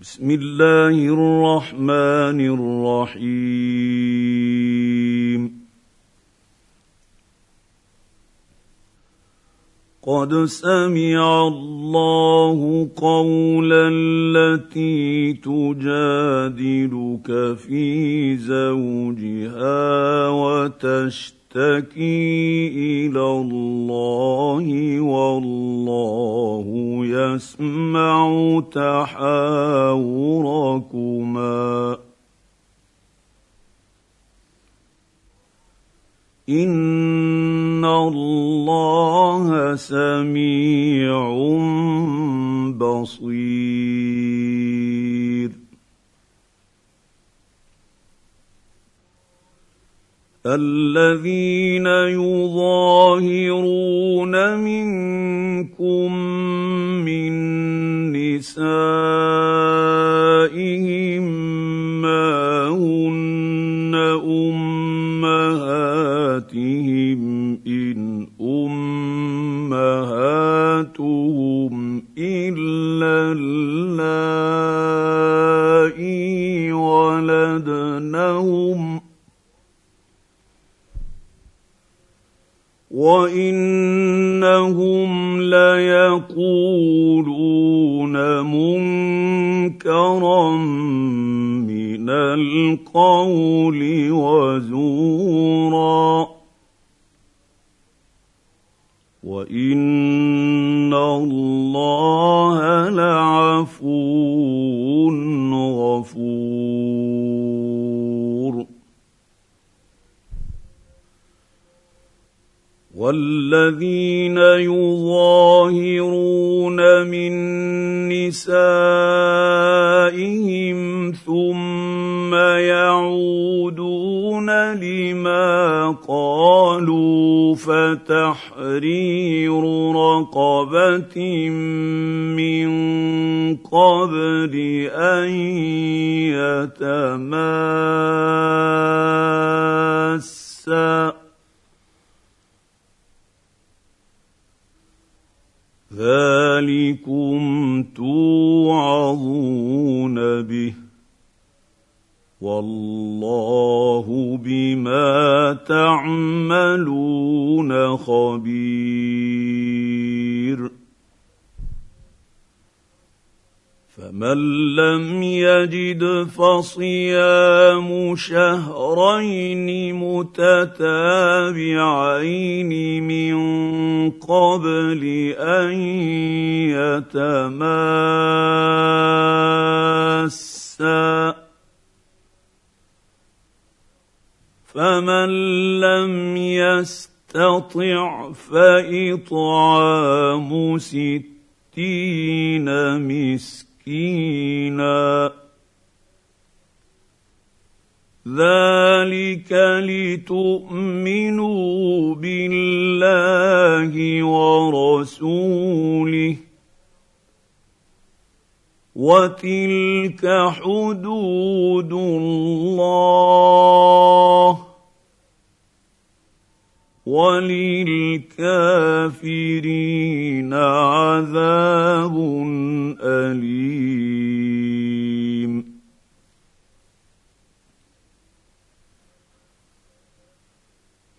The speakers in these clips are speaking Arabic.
بسم الله الرحمن الرحيم. قد سمع الله قول التي تجادلك في زوجها وتشتكي تشتكي إلى الله والله يسمع تحاوركما. إن الله سميع الذين يظاهرون منكم من نسائهم ما هن أمهاتهم إن أمهاتهم والذين يظاهرون من نسائهم ثم يعودون لما قالوا فتحرير رقبة من قبل أن يتماسا ذلكم توعظون به. والله بما تعملون خبير. فمن لم يجد فصيام شهرين متتابعين من قبل ان يتماسا فمن لم يستطع فاطعام ستين مسكينا ذلك لتؤمنوا بالله ورسوله وتلك حدود الله وللكافرين عذاب أليم.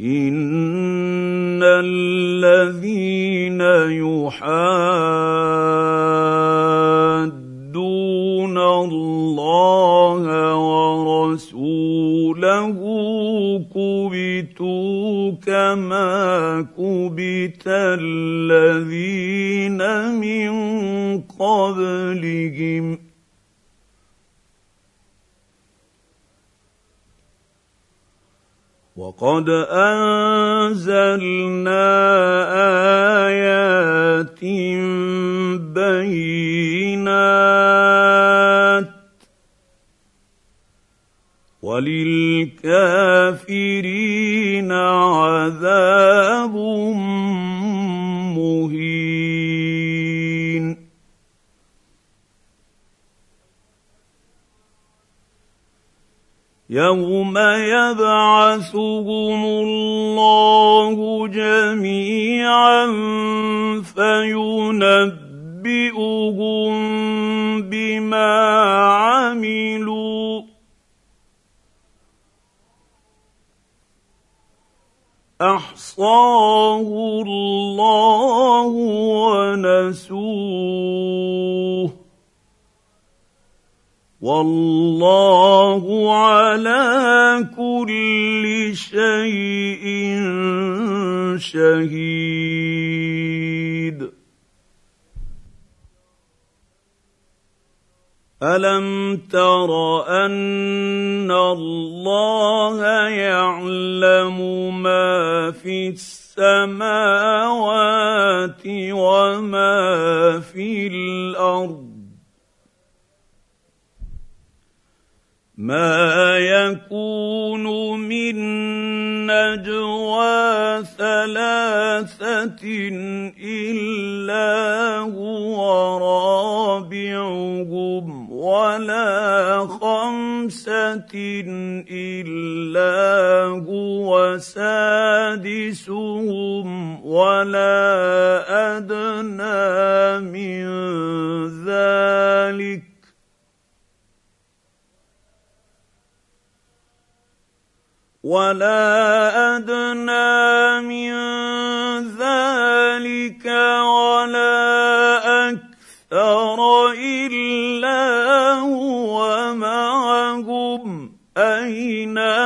إن الذين يحادون كبتوا كما كبت الذين من قبلهم وقد انزلنا ايات بينات وللكافرين عذاب مهين. يوم يبعثهم الله جميعا فينبئهم بما عملوا أحصاه الله ونسوه. والله على كل شيء شهيد. الم تر ان الله يعلم ما في السماوات وما في الأرض ما يكون من نجوى ثلاثة الا هو رابعهم ولا خمسه الا هو سادسهم ولا ادنى من ذلك ولا ادنى من ذلك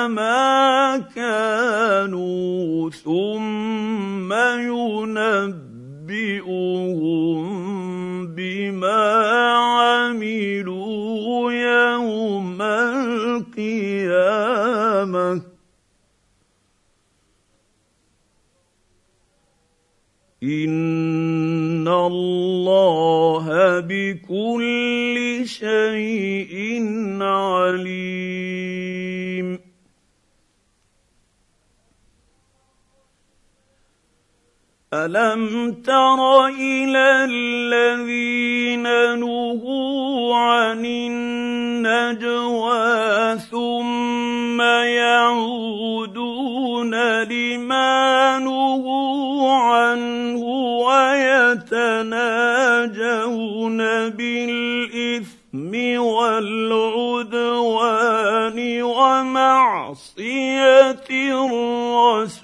اينما كانوا ثم ينبئهم بما عملوا يوم القيامة. ان الله بكل شيء عليم. الم تر إلى الذين نهوا عن النجوى ثم يعودون لما نهوا عنه ويتناجون بالاثم والعدوان ومعصيه الرسول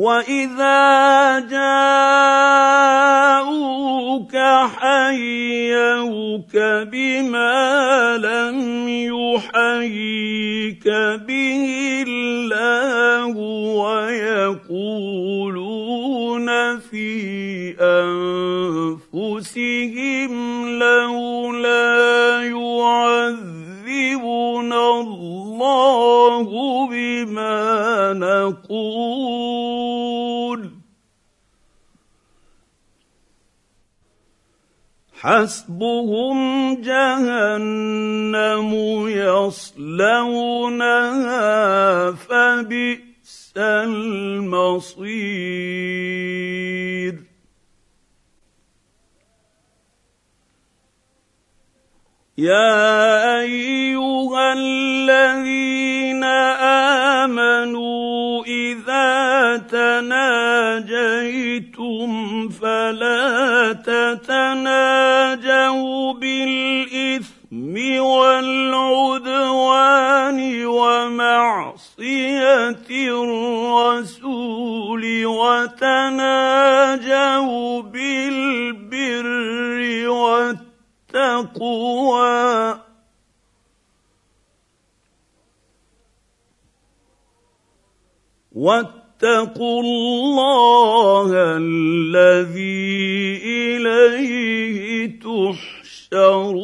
واذا جاءوك حيوك بما لم يحييك به الله ويقولون في انفسهم لولا يعذبنا الله بما نقول حسبهم جهنم يصلونها فبئس المصير. يا أيها الذين آمنوا إذا تناجيتم فلا تتناجوا بالإثم والعدوان ومعصية الرسول وتناجوا بالبر والتقوى. واتقوا الله الذي إليه تحشرون.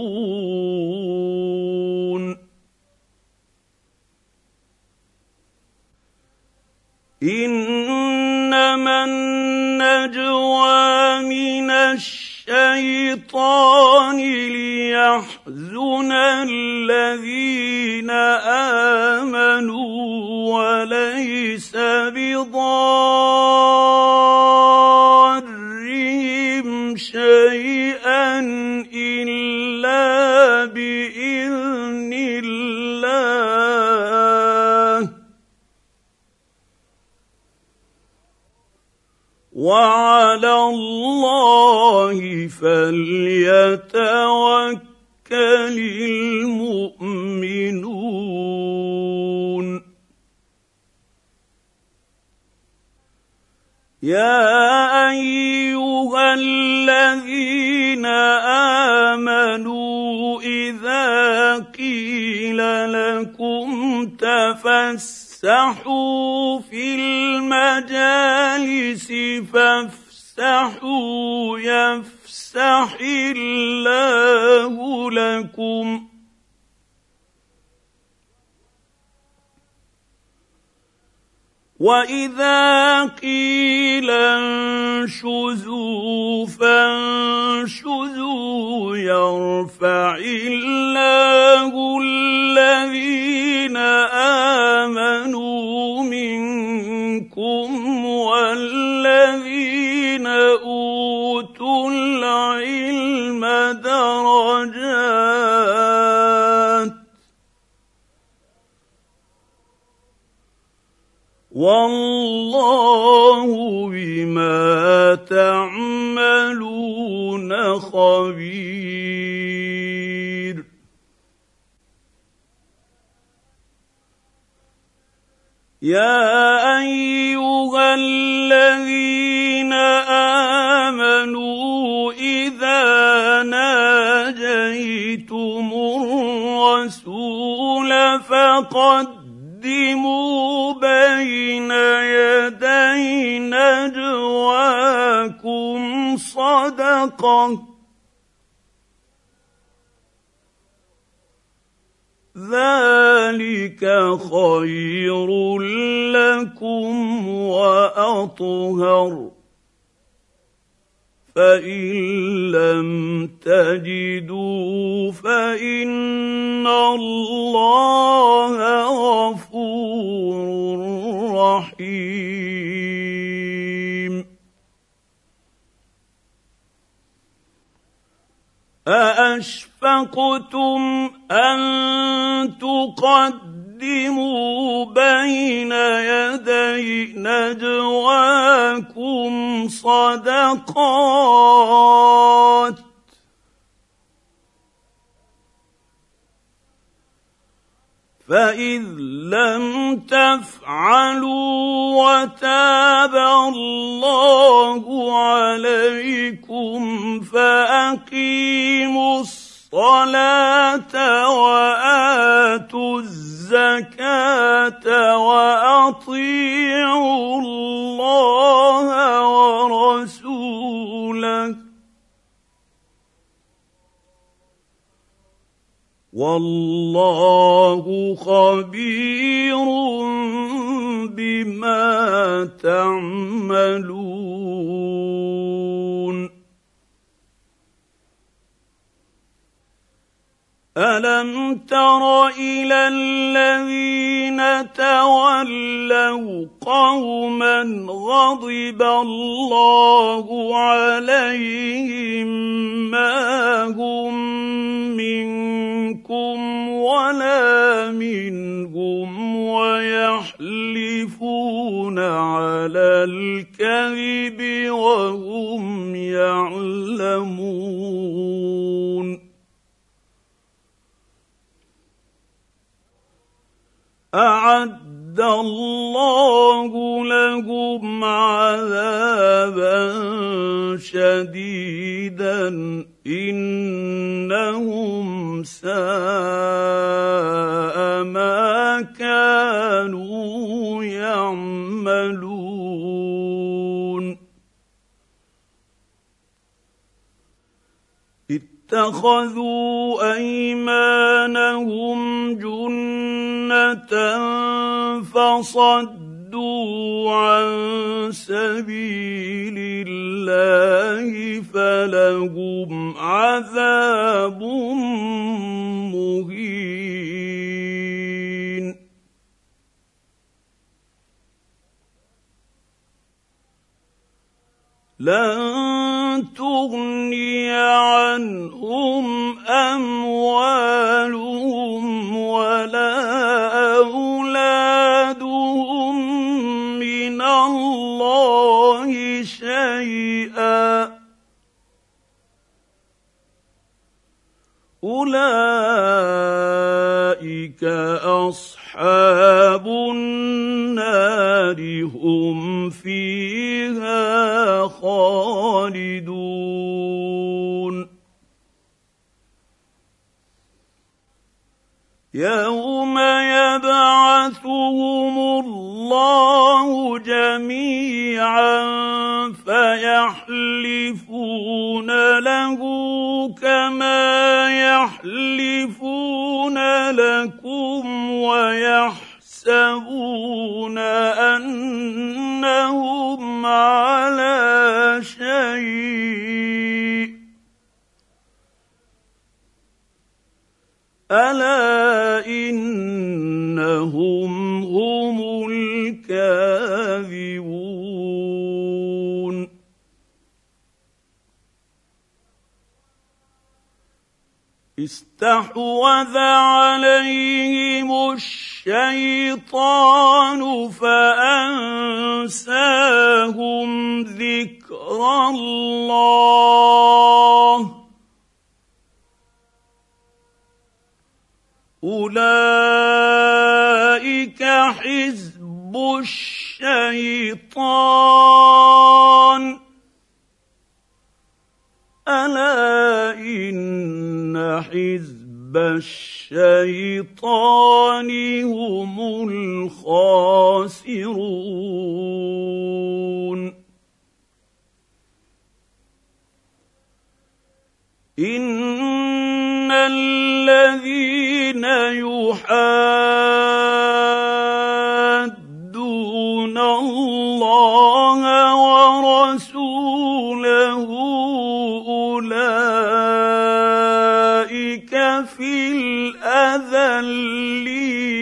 انما الشيطان ليحزن الذين آمنوا وليس بضارهم شيئا إلا وعلى الله فليتوكل المؤمنون. يا أيها الذين آمنوا إذا قيل لكم تفسروا فافسحوا في المجالس فافسحوا يفسح الله لكم. واذا قيل انشزوا فانشزوا يرفع الله الذين امنوا منكم والذين اوتوا العلم درجات والله بما تعملون خبير. يا أيها الذين آمنوا إذا ناجيتم الرسول فقد قدموا بين يدي نجواكم صدقة. ذلك خير لكم وأطهر. فان لم تجدوا فان الله غفور رحيم ااشفقتم ان تقدموا بين يدي نجواكم صدقات. فإذ لم تفعلوا وتاب الله عليكم فأقيموا الصلاة وآتوا الزكاة وأطيعوا الله ورسوله. والله خبير بما تعملون. ألم تر إلى الذين تولوا قوما غضب الله عليهم ما هم منكم ولا منهم ويحلفون على الكذب وهم يعلمون أعد الله لهم عذابا شديدا إنهم ساء ما كانوا يعملون. اتخذوا أيمانهم جنه فصدوا عن سبيل الله فلهم عذاب مهين لن تغني عنهم اموالهم اولئك اصحاب النار هم فيها خالدون يوم يبعثهم الله جميعا فيحلفون له كما يحلفون لكم ويحسبون أنهم على شيء. ألا استحوذ عليهم الشيطان فأنساهم ذكر الله. أولئك حزب الشيطان. ألا إن حزب الشيطان هم الخاسرون. إن الذين يحادون الاذلين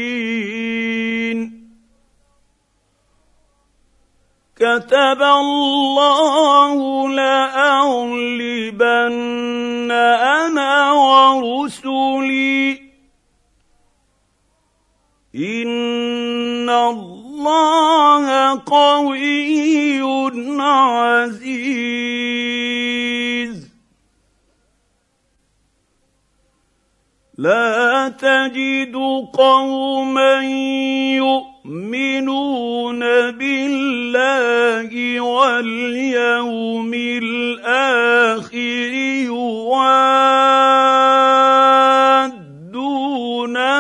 كتب الله لأغلبن أنا ورسلي. إن الله قوي عزيز. لا تجد قوما يؤمنون بالله واليوم الآخر يوادون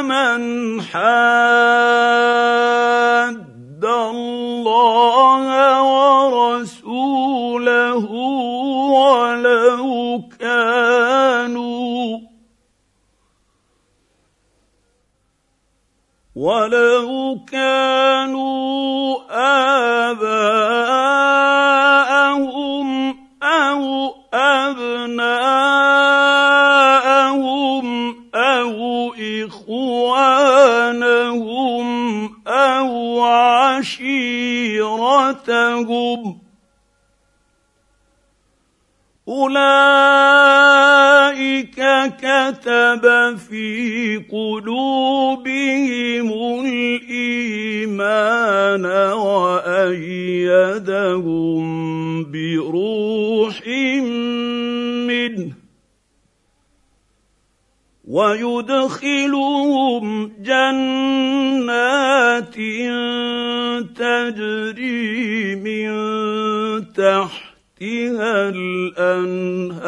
من حاد أو عشيرتهم أولئك كتب في قلوبهم الإيمان وأيدهم بروح منه. ويدخلهم جنات تجري من تحت تحتها الأنهار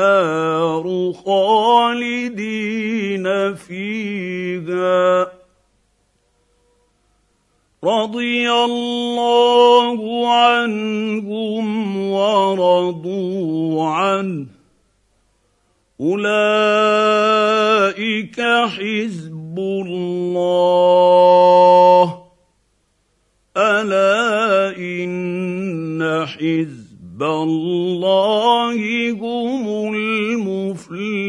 خالدين فيها. رضي الله عنهم ورضوا عنه. أولئك حزب الله. ألا إن حزب الله هم المفلحون.